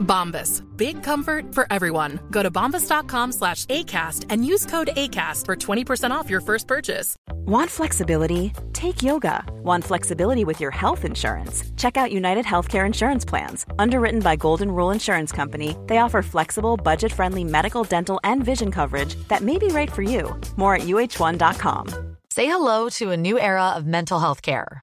Bombas. Big comfort for everyone. Go to bombas.com slash ACAST and use code ACAST for 20% off your first purchase. Want flexibility? Take yoga. Want flexibility with your health insurance? Check out United Healthcare Insurance Plans. Underwritten by Golden Rule Insurance Company, they offer flexible, budget friendly medical, dental, and vision coverage that may be right for you. More at uh1.com. Say hello to a new era of mental health care.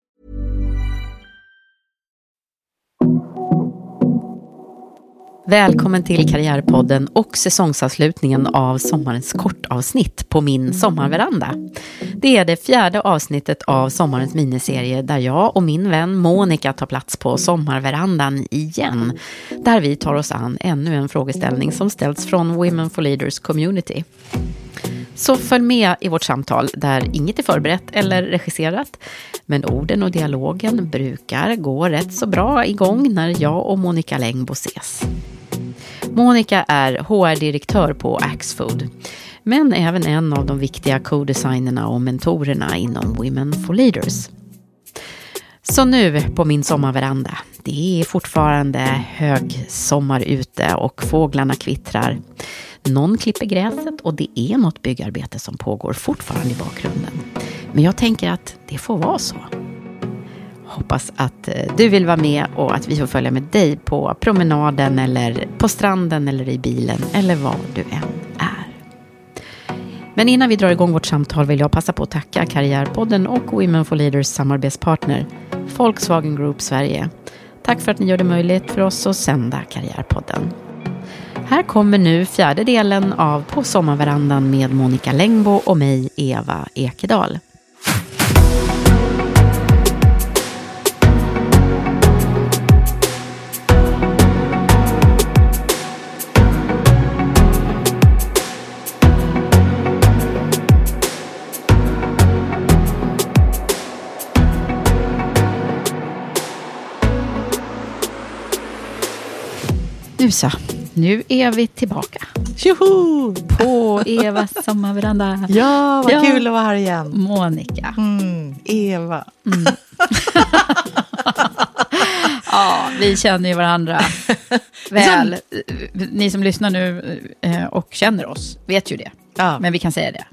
Välkommen till Karriärpodden och säsongsavslutningen av sommarens kortavsnitt på min sommarveranda. Det är det fjärde avsnittet av sommarens miniserie där jag och min vän Monica tar plats på sommarverandan igen. Där vi tar oss an ännu en frågeställning som ställts från Women for Leaders Community. Så följ med i vårt samtal där inget är förberett eller regisserat. Men orden och dialogen brukar gå rätt så bra igång när jag och Monica Längbo ses. Monica är HR-direktör på Axfood, men även en av de viktiga co-designerna och mentorerna inom Women for Leaders. Så nu på min sommarveranda. Det är fortfarande högsommar ute och fåglarna kvittrar. Någon klipper gräset och det är något byggarbete som pågår fortfarande i bakgrunden. Men jag tänker att det får vara så. Hoppas att eh, du vill vara med och att vi får följa med dig på promenaden eller på stranden eller i bilen eller var du än är. Men innan vi drar igång vårt samtal vill jag passa på att tacka Karriärpodden och Women for Leaders samarbetspartner Volkswagen Group Sverige. Tack för att ni gör det möjligt för oss att sända Karriärpodden. Här kommer nu fjärde delen av På sommarverandan med Monica Längbo och mig, Eva Ekedal. Nu så, nu är vi tillbaka Tjoho! på Evas sommarveranda. Ja, vad Ja. kul att vara här igen. Monica. Mm, Eva. Ja, vi känner ju varandra väl. Ni som lyssnar nu eh, och känner oss vet ju det. Ja. Men vi kan säga det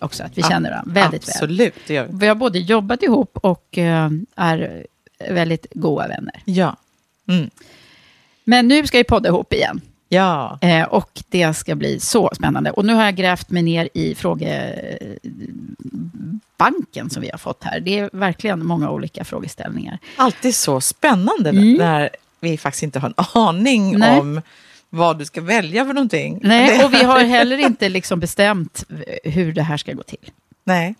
också, att vi känner varandra väldigt väl. Absolut, det gör vi. Vi har både jobbat ihop och eh, är väldigt goda vänner. Ja. Mm. Men nu ska vi podda ihop igen. Ja. Eh, och det ska bli så spännande. Och nu har jag grävt mig ner i frågebanken som vi har fått här. Det är verkligen många olika frågeställningar. Alltid så spännande Mm. när vi faktiskt inte har en aning Nej. om vad du ska välja för någonting. Nej, och vi har heller inte liksom bestämt hur det här ska gå till. Nej.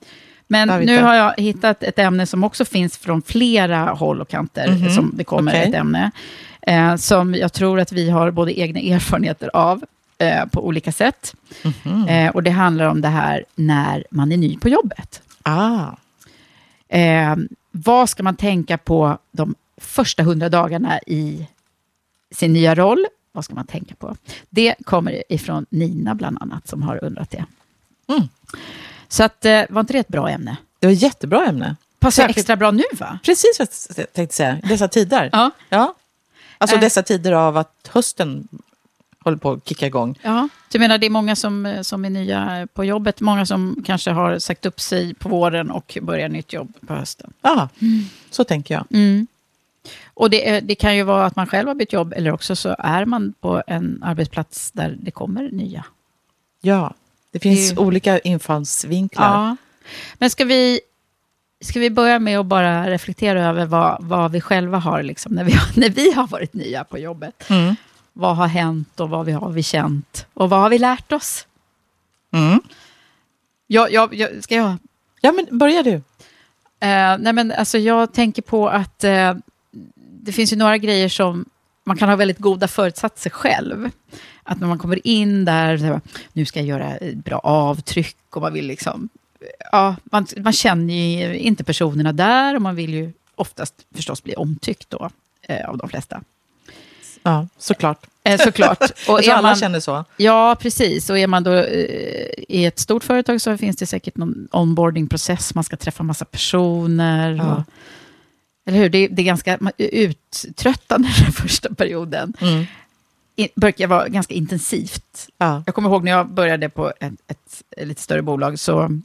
Men har nu har jag hittat ett ämne som också finns från flera håll och kanter. Mhm, Som det kommer okej. ett ämne. Eh, som jag tror att vi har både egna erfarenheter av eh, på olika sätt. Mhm. Eh, och det handlar om det här när man är ny på jobbet. Ah. Eh, vad ska man tänka på de första hundra dagarna i sin nya roll? Vad ska man tänka på? Det kommer ifrån Nina bland annat som har undrat det. Mm. Så att, eh, var inte det ett bra ämne? Det var ett jättebra ämne. Passar extra bra nu va? Precis vad jag tänkte säga. Dessa tider. Ja. ja. Alltså Eh. dessa tider av att hösten håller på att kicka igång. Ja, du menar det är många som, som är nya på jobbet, många som kanske har sagt upp sig på våren och börjar nytt jobb på hösten. Ja, så tänker jag. Mm. Och det, är- det kan ju vara att man själv har bytt jobb, eller också så är man på en arbetsplats där det kommer nya. Ja, det finns Det är- olika infallsvinklar. Ja. Men ska vi, ska vi börja med att bara reflektera över vad, vad vi själva har, liksom, när, vi, har- när vi har varit nya på jobbet? Mm. Vad har hänt och vad vi har vi känt? Och vad har vi lärt oss? Mm. Jag, jag, jag, ska jag? Ja, men börja du. Eh, nej men, alltså, jag tänker på att eh, det finns ju några grejer som man kan ha väldigt goda förutsatser själv. Att när man kommer in där, nu ska jag göra ett bra avtryck och man vill liksom... Ja, man, man känner ju inte personerna där och man vill ju oftast förstås bli omtyckt då, eh, av de flesta. Ja, såklart. Eh, såklart. Och är alla man- känner så. Ja, precis. Och är man då eh, i ett stort företag så finns det säkert någon onboardingprocess. Man ska träffa massa personer. Ja. Och, eller hur? Det, det är ganska uttröttande den första perioden. Mm. Det börjar vara ganska intensivt. Ja. Jag kommer ihåg när jag började på ett, ett, ett lite större bolag, så,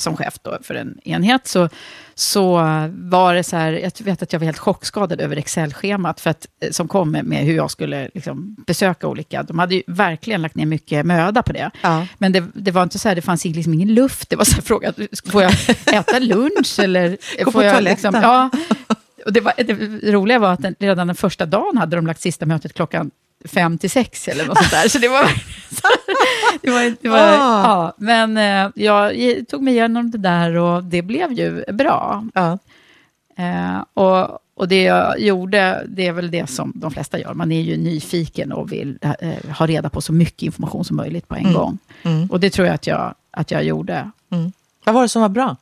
som chef då för en enhet, så, så var det så här, jag vet att jag var helt chockskadad över Excel-schemat, för att, eh, som kom med, med hur jag skulle liksom, besöka olika. De hade ju verkligen lagt ner mycket möda på det. Ja. Men det, det var inte så här, det fanns liksom ingen luft. Det var så här fråga, får jag äta lunch eller? Gå på toaletten. ja, och det, var, det roliga var att den, redan den första dagen hade de lagt sista mötet klockan fem till sex eller något sånt där. Så det var det var, det var, Ah. ja, Men eh, jag tog mig igenom det där och det blev ju bra. Ja. Eh, och, och det jag gjorde, det är väl det som de flesta gör. Man är ju nyfiken och vill eh, ha reda på så mycket information som möjligt på en gång. Mm. Och det tror jag att jag, att jag gjorde. Vad var det som var bra?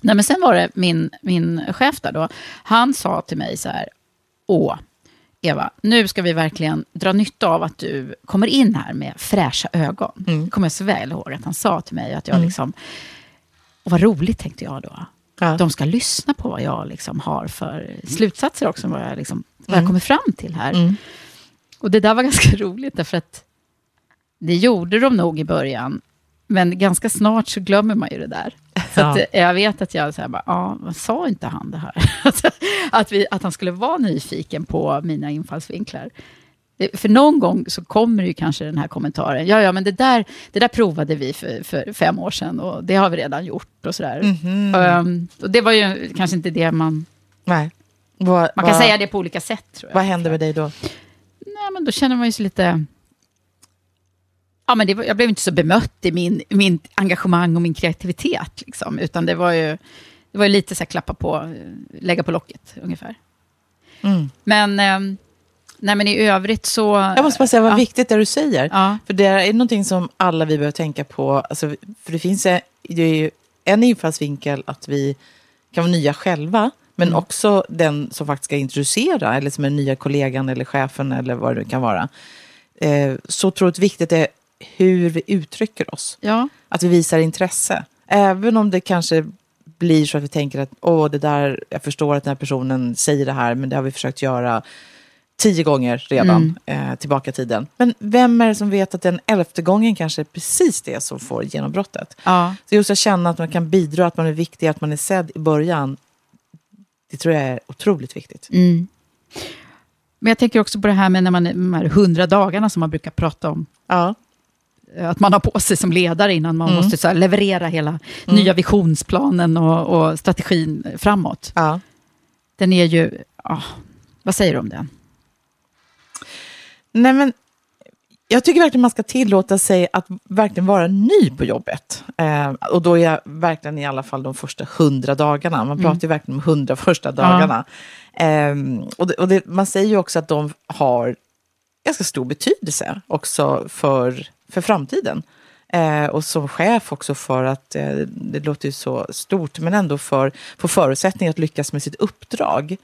Nej, men sen var det min, min chef där då. Han sa till mig så här, åh, Eva, nu ska vi verkligen dra nytta av att du kommer in här med fräscha ögon. Mm. kommer jag så väl ihåg att han sa till mig att jag liksom, och vad roligt tänkte jag då. Ja. De ska lyssna på vad jag liksom har för slutsatser också, vad jag, liksom, vad Mm. jag kommer fram till här. Och det där var ganska roligt, därför att det gjorde de nog i början, men ganska snart så glömmer man ju det där. Så Ja. eh, jag vet att jag så här bara, ja, sa inte han det här? att, vi, att han skulle vara nyfiken på mina infallsvinklar. Det- För någon gång så kommer ju kanske den här kommentaren, ja, ja, men det där, det där provade vi för, för fem år sedan och det har vi redan gjort och sådär. Mhm. Ehm, och det var ju kanske inte det man... Nej. Vad, Man kan vad, säga det på olika sätt, tror jag. Vad hände med dig då? Nej, men då känner man ju sig lite... Ja, men det jag blev inte så bemött i min, min engagemang och min kreativitet. Liksom, utan det var ju, det var ju lite så här klappa på, eh, lägga på locket ungefär. Mm. Men, ehm, nej, men i övrigt så... Jag måste bara säga vad ja, viktigt det du säger. Ja. För det är någonting som alla vi behöver tänka på. Alltså, för det finns en- det är ju en infallsvinkel att vi kan vara nya själva. Men Mm. också den som faktiskt ska introducera, eller som är nya kollegan eller chefen eller vad det nu kan vara. Eh, så otroligt viktigt är hur vi uttrycker oss. Ja, Att vi visar intresse. Även om det kanske blir så att vi tänker att Åh, det där, jag förstår att den här personen säger det här, men det har vi försökt göra tio gånger redan eh, tillbaka i tiden. Men vem är det som vet att den elfte gången kanske är precis det som får genombrottet? ja. Så just att känna att man kan bidra, att man är viktig, att man är sedd i början. Det tror jag är otroligt viktigt. Mm. Men jag tänker också på det här med när man, de här hundra dagarna som man brukar prata om. Ja. Eh, Att man har på sig som ledare innan man Mm. måste så leverera hela nya visionsplanen och, och strategin framåt. ja. Den är ju... ah, vad säger du om den? Nej, men jag tycker verkligen man ska tillåta sig att verkligen vara ny på jobbet. Eh, och då är jag verkligen i alla fall de första hundra dagarna. Man pratar ju verkligen om hundra första dagarna. Eh, och det, och det, man säger ju också att de har ganska stor betydelse också för, för framtiden. Eh, och som chef också för att, eh, det låter ju så stort, men ändå för, för förutsättningar att lyckas med sitt uppdrag.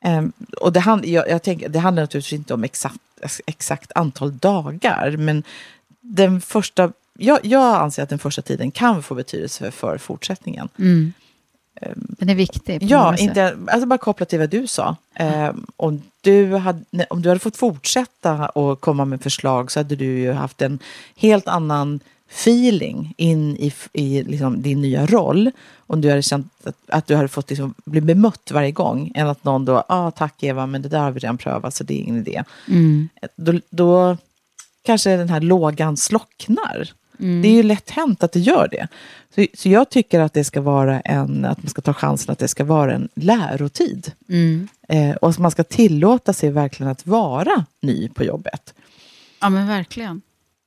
Eh, och det, hand, jag, jag tänker, det handlar naturligtvis inte om exakt, exakt antal dagar, men den första, jag, jag anser att den första tiden kan få betydelse för, för fortsättningen. Mm. Den är viktig. Ja, inte, alltså bara kopplat till vad du sa. Eh, om, du hade, om du hade fått fortsätta och komma med förslag så hade du ju haft en helt annan feeling in i, i liksom din nya roll. Om du hade känt att, att du hade fått liksom bli bemött varje gång. Än att någon då, ah, tack Eva, men det där har vi redan prövat så det är ingen idé. Mm. Då, då kanske den här lågan slocknar. Det är ju lätt hänt att det gör det. Så, så jag tycker att det ska vara en, att man ska ta chansen att det ska vara en lärotid. Mm. Eh, och att man ska tillåta sig verkligen att vara ny på jobbet. Ja, men verkligen.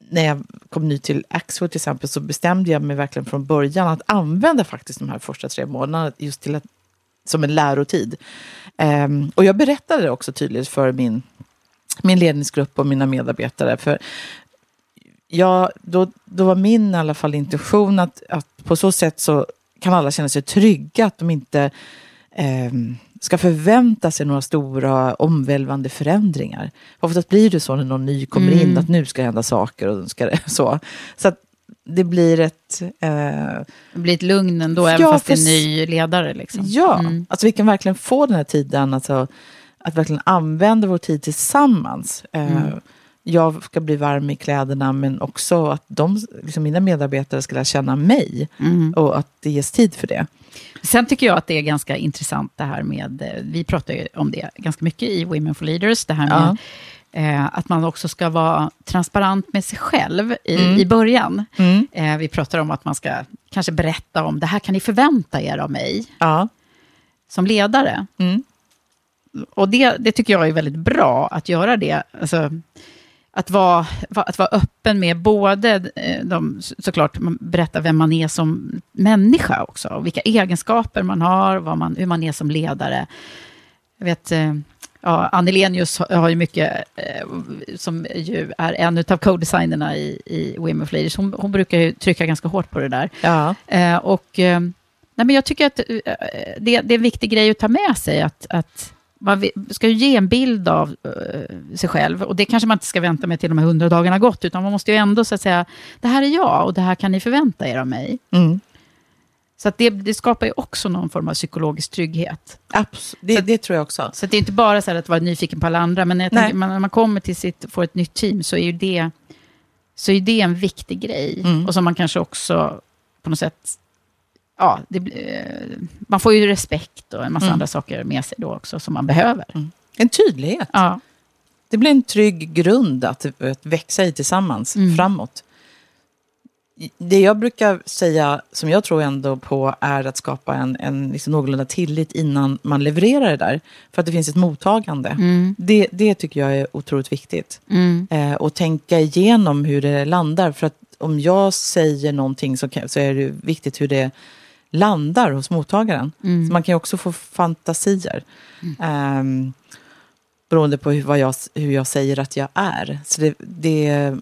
När jag kom ny till Axfood till exempel så bestämde jag mig verkligen från början att använda faktiskt de här första tre månaderna just till att, som en lärotid. Ehm, och jag berättade det också tydligt för min, min ledningsgrupp och mina medarbetare. För jag, då, då var min i alla fall intention att, att på så sätt så kan alla känna sig trygga att de inte ehm, ska förvänta sig några stora omvälvande förändringar. Oftast blir det så när någon ny kommer in att nu ska hända saker och ska det, så. Så att det blir ett... Eh, Det blir ett lugn ändå, även Ja, fast det är en ny ledare. Liksom. Ja, Mm. alltså vi kan verkligen få den här tiden, alltså, att verkligen använda vår tid tillsammans. Eh, Mm. Jag ska bli varm i kläderna, men också att de, liksom mina medarbetare ska lära känna mig Mm. och att det ges tid för det. Sen tycker jag att det är ganska intressant det här med, eh, vi pratar ju om det ganska mycket i Women for Leaders, det här med eh, att man också ska vara transparent med sig själv i, i början. Mm. Eh, vi pratar om att man ska kanske berätta om, det här kan ni förvänta er av mig Ja. som ledare. Mm. Och det, det tycker jag är väldigt bra att göra det. Alltså, att vara, va- att vara öppen med både, eh, de, så- såklart, man berättar vem man är som människa också. Och vilka egenskaper man har, vad man, hur man är som ledare. Jag vet, eh, ja, Annie Lenius har, ju mycket, eh, som ju är en av co-designerna i, i Women of Leaders. Hon, hon brukar ju trycka ganska hårt på det där. Ja. Och, nej, men jag tycker att det, det är en viktig grej att ta med sig. Att, att man ska ju ge en bild av eh, sig själv. Och det kanske man inte ska vänta med till de här hundra dagarna gått. Utan man måste ju ändå så att säga, det här är jag och det här kan ni förvänta er av mig. Mm. Så att det, det skapar ju också någon form av psykologisk trygghet. Abs- det, det tror jag också. Så att det är inte bara så att vara nyfiken på alla andra. Men tänker, man, när man kommer till sitt, får ett nytt team så är ju det, så är det en viktig grej. Mm. Och som man kanske också på något sätt... Ja, det, eh, man får ju respekt och en massa Mm. andra saker med sig då också som man behöver. En tydlighet. Ja. Det blir en trygg grund att, att växa i tillsammans Mm. framåt. Det jag brukar säga, som jag tror ändå på, är att skapa en, en liksom någorlunda tillit innan man levererar det där. För att det finns ett mottagande. Mm. Det, det tycker jag är otroligt viktigt. Mm. Eh, och tänka igenom hur det landar. För att om jag säger någonting så, kan, så är det viktigt hur det landar hos mottagaren. Mm. Så man kan ju också få fantasier. Ehm, beroende på hur, vad jag, hur jag säger att jag är. Så det, det,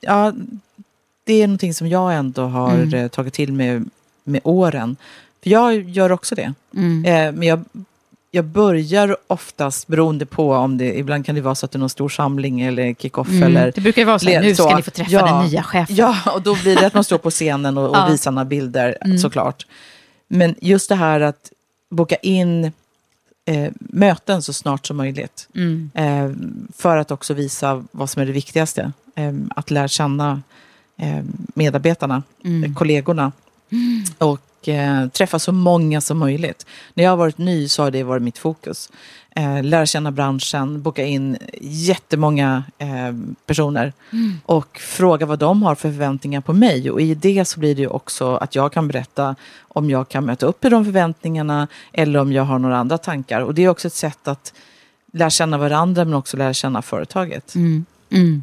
ja, det är någonting som jag ändå har Mm. eh, tagit till mig med åren. För jag gör också det. Mm. Eh, men jag, jag börjar oftast, beroende på om det, ibland kan det vara så att det är någon stor samling eller kick-off Mm. eller Det brukar ju vara så här, nu ska så. ni få träffa Ja. den nya chefen. Ja, och då blir det att man står på scenen och, och Ja. visar några bilder Mm. såklart. Men just det här att boka in eh, möten så snart som möjligt. Mm. Eh, för att också visa vad som är det viktigaste. Eh, att lära känna eh, medarbetarna, Mm. kollegorna. Och eh, träffa så många som möjligt. När jag har varit ny så har det varit mitt fokus. Eh, lära känna branschen, boka in jättemånga eh, personer. Och fråga vad de har för förväntningar på mig. Och i det så blir det ju också att jag kan berätta om jag kan möta upp i de förväntningarna. Eller om jag har några andra tankar. Och det är också ett sätt att lära känna varandra men också lära känna företaget. Mm. Mm.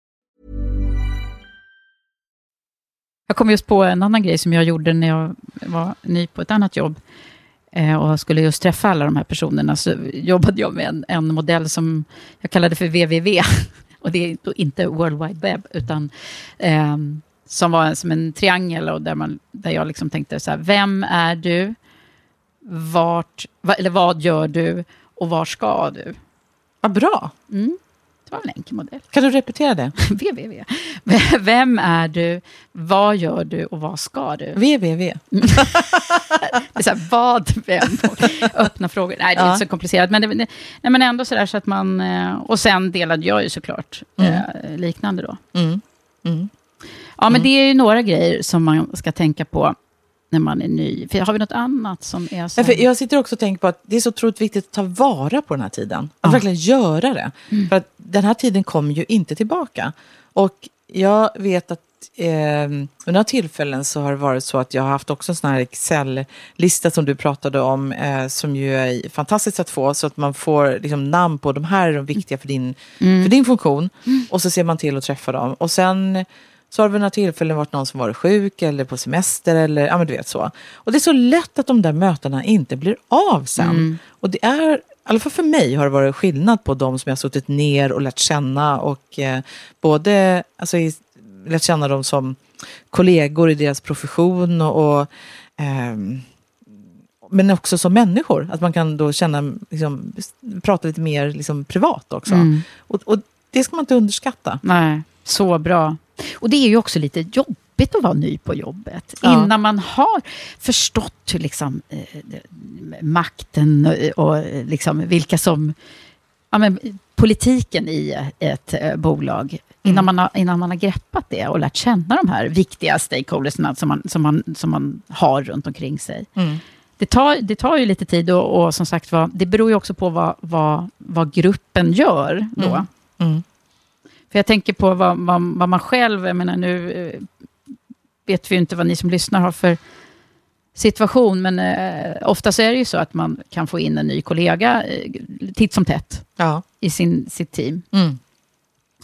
Jag kom just på en annan grej som jag gjorde när jag var ny på ett annat jobb. Eh, och skulle just träffa alla de här personerna. Så jobbade jag med en, en modell som jag kallade för VVV. Och det är inte World Wide Web, utan eh, som var som en triangel. Och där, man, där jag liksom tänkte så här, vem är du? Vart, va, eller vad gör du? Och var ska du? Vad bra. Mm. Det var en enkel modell. Kan du repetera det? VVV. Vem är du? Vad gör du? Och vad ska du? VVV. det är så här, vad, vem? Öppna frågor. Nej, det är Ja. inte så komplicerat. Men, det, nej, men ändå så där så att man... eh, Och sen delade jag ju såklart Mm. eh, liknande då. Mm. Mm. Ja, men det är ju några grejer som man ska tänka på när man är ny. För har vi något annat som är så... Ja, för jag sitter också och tänker på att det är så otroligt viktigt att ta vara på den här tiden. Att Ja. verkligen göra det. För att den här tiden kommer ju inte tillbaka. Och jag vet att eh, under några tillfällen så har det varit så att jag har haft också en sån här Excel-lista som du pratade om, eh, som ju är fantastiskt att få, så att man får liksom, namn på de här är de viktiga för din, Mm. för din funktion. Och så ser man till att träffa dem. Och sen så har det vid några tillfällen varit någon som varit sjuk eller på semester eller ja men du vet så. Och det är så lätt att de där mötena inte blir av sen. Mm. Och det är, i alla fall för mig har det varit skillnad på de som jag har suttit ner och lärt känna och eh, både, alltså i, lärt känna dem som kollegor i deras profession och, och ehm, men också som människor. Att man kan då känna, liksom, prata lite mer liksom, privat också. Mm. Och, och det ska man inte underskatta. Nej, så bra. Och det är ju också lite jobbigt att vara ny på jobbet. Ja. Innan man har förstått hur liksom, eh, makten och, och liksom vilka som... Ja, men, politiken i ett eh, bolag. Innan, man har, innan man har greppat det och lärt känna de här viktiga stakeholdersna som man, som man, som man har runt omkring sig. Mm. Det tar, det tar ju lite tid och, och som sagt var, det beror ju också på vad, vad, vad gruppen gör då. Mm. Mm. För jag tänker på vad, vad, vad man själv, jag menar nu eh, vet vi ju inte vad ni som lyssnar har för situation, men eh, ofta så är det ju så att man kan få in en ny kollega eh, titt som tätt Ja. i sin, sitt team. Mm.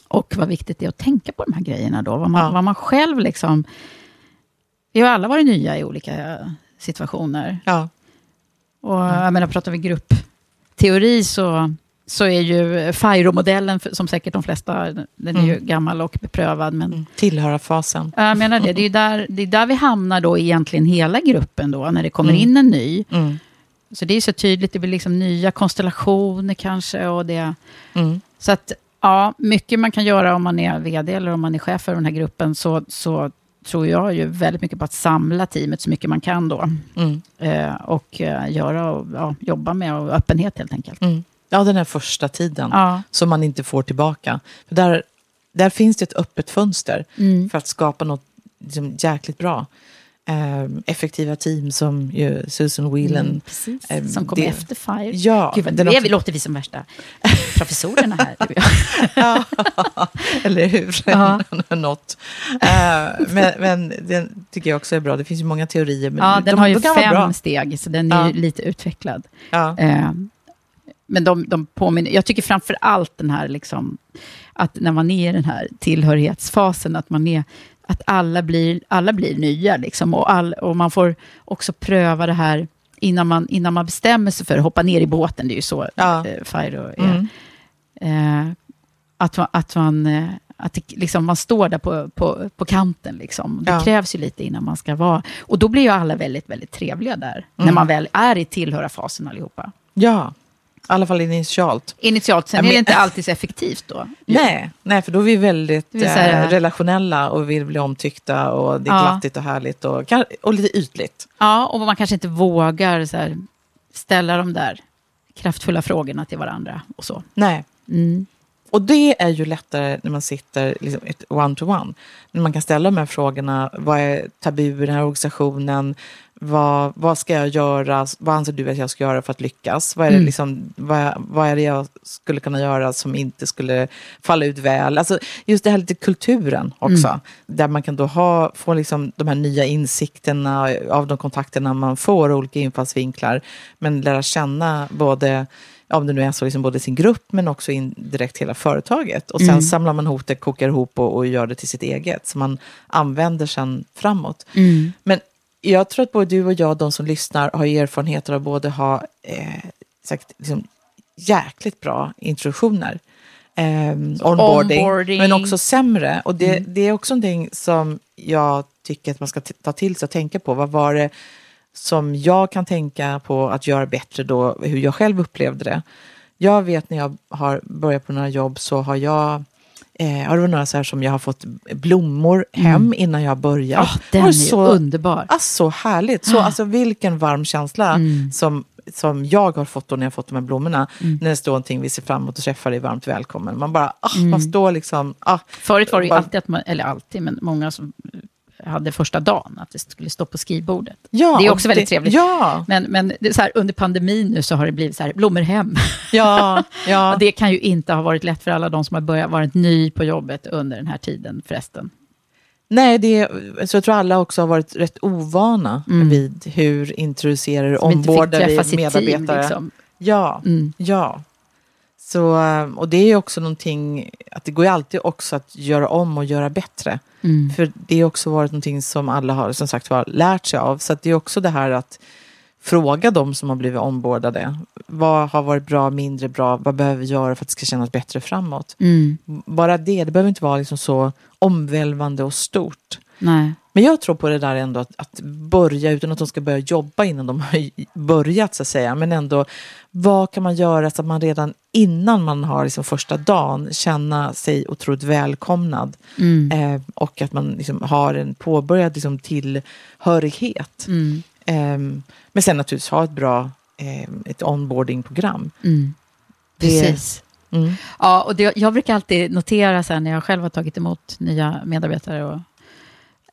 Och vad viktigt det är att tänka på de här grejerna då. Vad man, Ja. vad man själv liksom... Vi har alla varit nya i olika situationer. Ja. Och jag menar, pratar vi gruppteori så, så är ju FIRO-modellen, som säkert de flesta, den är ju Mm. gammal och beprövad, men Tillhöra fasen. Ja, Jag menar det, det är där, det är där vi hamnar då egentligen hela gruppen då, när det kommer Mm. in en ny. Mm. Så det är så tydligt, det blir liksom nya konstellationer kanske och det... Mm. Så att Ja, mycket man kan göra om man är vd eller om man är chef för den här gruppen, så, så tror jag ju väldigt mycket på att samla teamet så mycket man kan då. Mm. Eh, och eh, göra och ja, jobba med och öppenhet helt enkelt. Ja, den här första tiden Ja. som man inte får tillbaka. För där, där finns det ett öppet fönster Mm. för att skapa något liksom, jäkligt bra. Ehm, effektiva team som ju Susan Whelan. Mm, precis. ehm, Som kom det- efter FIRE. Ja, Gud, vad det också- låter vi som värsta professorerna här. ja, eller hur? Ja. Något. Eh, men, men den tycker jag också är bra. Det finns ju många teorier. Men Ja, de, den har ju de fem steg, så den är Ja. lite utvecklad. Ja. Eh, men de, de påminner, jag tycker framför allt den här, liksom, att när man är i den här tillhörighetsfasen, att man är att alla blir, alla blir nya, liksom, och, all, och man får också pröva det här innan man, innan man bestämmer sig för att hoppa ner i båten, det är ju så Ja. eh, är. Mm. Eh, att man, att man, eh, att det, liksom, man står där på, på, på kanten. Liksom. Det Ja. krävs ju lite innan man ska vara... Och då blir ju alla väldigt, väldigt trevliga där. När Mm. man väl är i tillhörarfasen allihopa. Ja, i alla fall initialt. Initialt, sen är det inte alltid så effektivt då. Nej, nej, för då är vi väldigt eh, relationella och vill bli omtyckta och det är Ja. glattigt och härligt och, och lite ytligt. Ja, och man kanske inte vågar så här, ställa de där kraftfulla frågorna till varandra och så. Nej. Mm. Och det är ju lättare när man sitter liksom ett one-to-one. När man kan ställa de här frågorna. Vad är tabu i den här organisationen? Vad, vad ska jag göra? Vad anser du att jag ska göra för att lyckas? Vad är, det Mm. liksom, vad, vad är det jag skulle kunna göra som inte skulle falla ut väl? Alltså, just det här lite kulturen också. Mm. Där man kan då ha, få liksom de här nya insikterna av de kontakterna man får, olika infallsvinklar. Men lära känna både om det nu är så, liksom både sin grupp men också indirekt hela företaget. Och sen Mm. samlar man ihop det, kokar ihop och, och gör det till sitt eget. Som man använder sen framåt. Mm. Men jag tror att både du och jag, de som lyssnar, har erfarenheter av både ha eh, sagt, liksom, jäkligt bra introduktioner. Eh, onboarding, onboarding. men också sämre. Och det, Mm. det är också någonting som jag tycker att man ska ta till sig och tänka på. Vad var det som jag kan tänka på att göra bättre då, hur jag själv upplevde det. Jag vet när jag har börjat på några jobb så har jag Eh, det var några så här som jag har fått blommor hem Mm. innan jag började. Ja, den Det var är ju underbar. Alltså, så härligt. Så, Ah. alltså, vilken varm känsla Mm. som, som jag har fått då när jag fått de här blommorna. Mm. När det står någonting vi ser fram emot och träffar dig varmt välkommen. Man bara, ah, Mm. man står liksom... Ah, Förut var det ju bara- alltid att man, eller alltid, men många som hade första dagen, att det skulle stå på skrivbordet. Ja, det är och också väldigt det- trevligt. ja. Men, men så här, under pandemin nu så har det blivit så här, blommor hem. Ja, ja. Och det kan ju inte ha varit lätt för alla de som har börjat varit ny på jobbet under den här tiden förresten. Nej, det så jag tror alla också har varit rätt ovana Mm. vid hur introducerar ombordar träffa vi medarbetare. team, liksom. Ja, Mm. ja. Så, eh, och det är också någonting, att det går ju alltid också att göra om och göra bättre. Mm. För det har också varit någonting som alla har som sagt var lärt sig av. Så det är också det här att fråga de som har blivit ombordade. Vad har varit bra, mindre bra? Vad behöver vi göra för att det ska kännas bättre framåt? Mm. Bara det, det behöver inte vara liksom så omvälvande och stort. Nej. Men jag tror på det där ändå att, att börja utan att de ska börja jobba innan de har börjat så att säga. Men ändå, vad kan man göra så att man redan innan man har liksom första dagen känna sig otroligt välkomnad. Mm. Eh, och att man liksom har en påbörjad liksom tillhörighet. Mm. Eh, men sen naturligtvis ha ett bra eh, ett onboardingprogram. Mm. Det- Precis. Mm. Ja, och det, jag brukar alltid notera sen när jag själv har tagit emot nya medarbetare, och,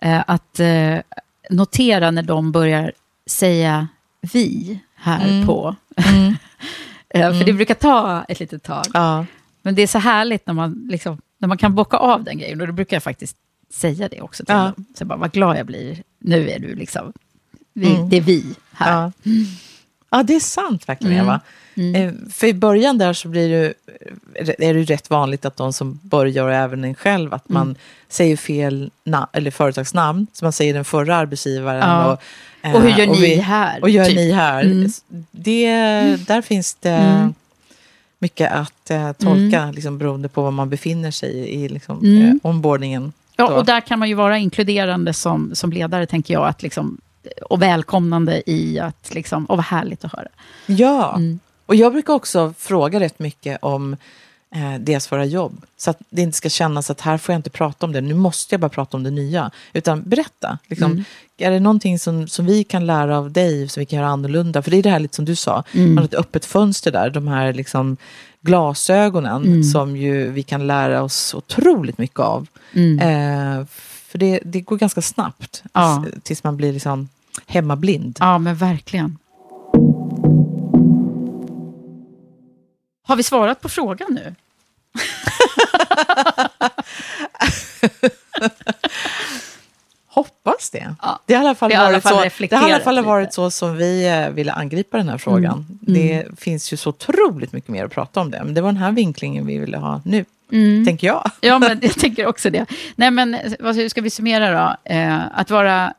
att eh, notera när de börjar säga vi här Mm. på. Mm. Eh, För Mm. det brukar ta ett litet tag. Ja. Men det är så härligt när man, liksom, när man kan bocka av den grejen. Och då brukar jag faktiskt säga det också till Ja. dem. Så jag bara, vad glad jag blir. Nu är du liksom, vi, Mm. det är vi här. Ja. Ja, det är sant verkligen Mm. Eva. Mm. Eh, För i början där så blir det, är det ju rätt vanligt att de som börjar, och även en själv, att man Mm. säger fel eller företagsnamn. Så man säger den förra arbetsgivaren. Ja. Och, eh, Och hur gör ni vi- här, Och gör typ. ni här. Mm. Det, Där finns det Mm. mycket att eh, tolka liksom, beroende på var man befinner sig i, i liksom, Mm. eh, onboardingen. Ja, Då. och där kan man ju vara inkluderande som, som ledare, tänker jag. Att liksom, och välkomnande i att, liksom, och vad härligt att höra. Ja, Mm. och jag brukar också fråga rätt mycket om eh, deras förra jobb. Så att det inte ska kännas att här får jag inte prata om det, nu måste jag bara prata om det nya. Utan berätta. Liksom, Mm. Är det någonting som, som vi kan lära av dig, som vi kan göra annorlunda? För det är det här lite som du sa, Mm. man har ett öppet fönster där, de här liksom glasögonen Mm. som ju vi kan lära oss otroligt mycket av. Mm. Eh, för det, det går ganska snabbt Ja. tills man blir liksom hemmablind. Ja, men verkligen. Har vi svarat på frågan nu? Hoppas det. Ja. Det har i alla fall varit fall så, det har i alla fall lite. varit så som vi eh, ville angripa den här frågan. Mm. Det finns ju så otroligt mycket mer att prata om det. Men det var den här vinklingen vi ville ha nu, Mm. tänker jag. Ja, men jag tänker också det. Nej, men vad hur ska vi summera då? Eh, att vara,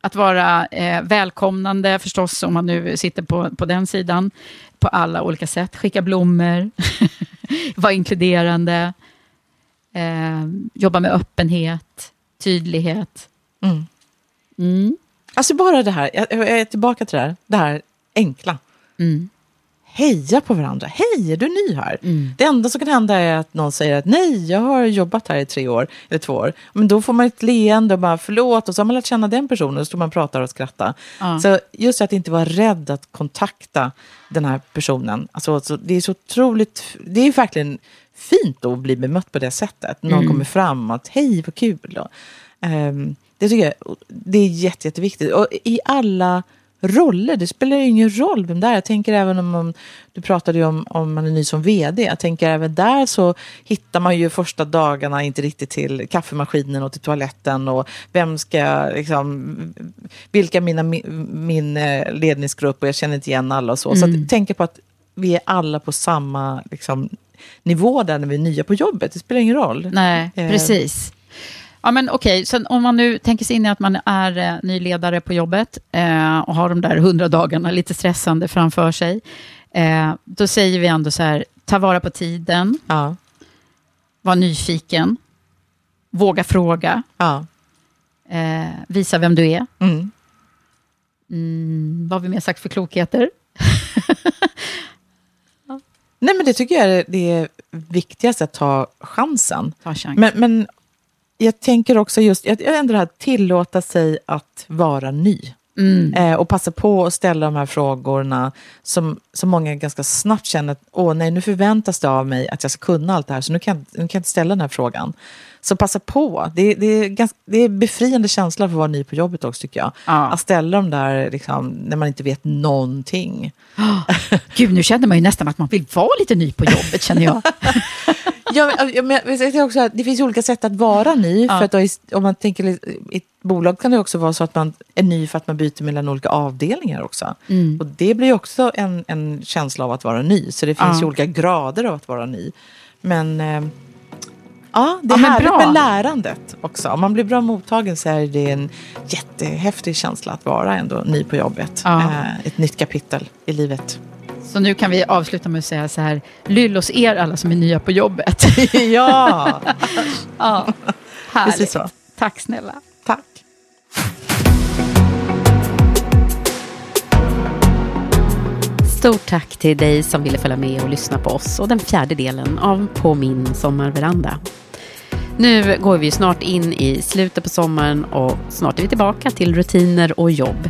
att vara eh, välkomnande förstås, om man nu sitter på, på den sidan, på alla olika sätt. Skicka blommor, vara inkluderande, eh, jobba med öppenhet, tydlighet. Mm. Mm. Alltså bara det här, jag, jag är tillbaka till det här, det här enkla. Mm. Heja på varandra. Hej, är du ny här? Mm. Det enda som kan hända är att någon säger att nej, jag har jobbat här i tre år, eller två år. Men då får man ett leende och bara förlåt, och så har man lärt känna den personen, och så står man och pratar och skrattar. Ja. Så just att inte vara rädd att kontakta den här personen. Alltså, så det är så otroligt, det är verkligen fint att bli bemött på det sättet. Någon Mm. kommer fram och att hej, vad kul. Ehm, det tycker jag det är jätte, jätteviktigt. Och i alla roller, det spelar ju ingen roll vem det är. Jag tänker även om, om du pratade ju om, om man är ny som vd. Jag tänker även där så hittar man ju första dagarna inte riktigt till kaffemaskinen och till toaletten och vem ska liksom, vilka mina, min eh, ledningsgrupp och jag känner inte igen alla och så. Så Mm. att, tänka på att vi är alla på samma liksom, nivå där när vi är nya på jobbet. Det spelar ingen roll. Nej, Eh, precis. Ja, men okej, sen om man nu tänker sig in i att man är eh, ny ledare på jobbet eh, och har de där hundra dagarna lite stressande framför sig. Eh, då säger vi ändå så här, ta vara på tiden, Ja. var nyfiken, våga fråga, Ja. eh, visa vem du är. Mm. Mm, vad har vi mer sagt för klokheter? Nej, men det tycker jag är det viktigaste, att ta chansen. Ta chans. Men, men jag tänker också just, jag ändå det här tillåta sig att vara ny. Mm. Eh, och passa på att ställa de här frågorna som, som många ganska snabbt känner att åh nej, nu förväntas det av mig att jag ska kunna allt det här, så nu kan, jag- nu kan jag inte ställa den här frågan. Så passa på. Det, det, är ganska, det är befriande känsla för att vara ny på jobbet också tycker jag. Ja. Att ställa dem där liksom, när man inte vet någonting. Gud, nu känner man ju nästan att man vill vara lite ny på jobbet, känner jag. Ja, men, ja, jag säger också att det finns olika sätt att vara ny. Ja. För att då, om man tänker i ett bolag kan det också vara så att man är ny för att man byter mellan olika avdelningar också. Mm. Och det blir också en, en känsla av att vara ny. Så det finns Ja. ju olika grader av att vara ny. Men eh, ja, det Ja, är men härligt med lärandet också. Om man blir bra mottagen så är det en jättehäftig känsla att vara ändå ny på jobbet. Ja. Eh, ett nytt kapitel i livet. Så nu kan vi avsluta med att säga så här, lyll hos er alla som är nya på jobbet. ja, ja, härligt. precis så. Tack snälla. Tack. Stort tack till dig som ville följa med och lyssna på oss och den fjärde delen av På min sommarveranda. Nu går vi snart in i slutet på sommaren och snart är vi tillbaka till rutiner och jobb.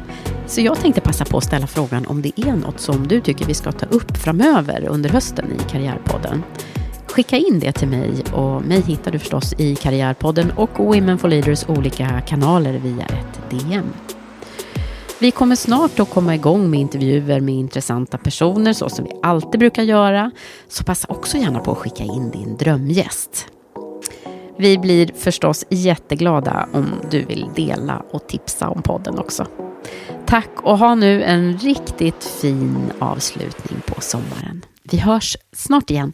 Så jag tänkte passa på att ställa frågan om det är något som du tycker vi ska ta upp framöver under hösten i Karriärpodden. Skicka in det till mig och mig hittar du förstås i Karriärpodden och Women for Leaders olika kanaler via ett DM. Vi kommer snart att komma igång med intervjuer med intressanta personer så som vi alltid brukar göra. Så passa också gärna på att skicka in din drömgäst. Vi blir förstås jätteglada om du vill dela och tipsa om podden också. Tack och ha nu en riktigt fin avslutning på sommaren. Vi hörs snart igen.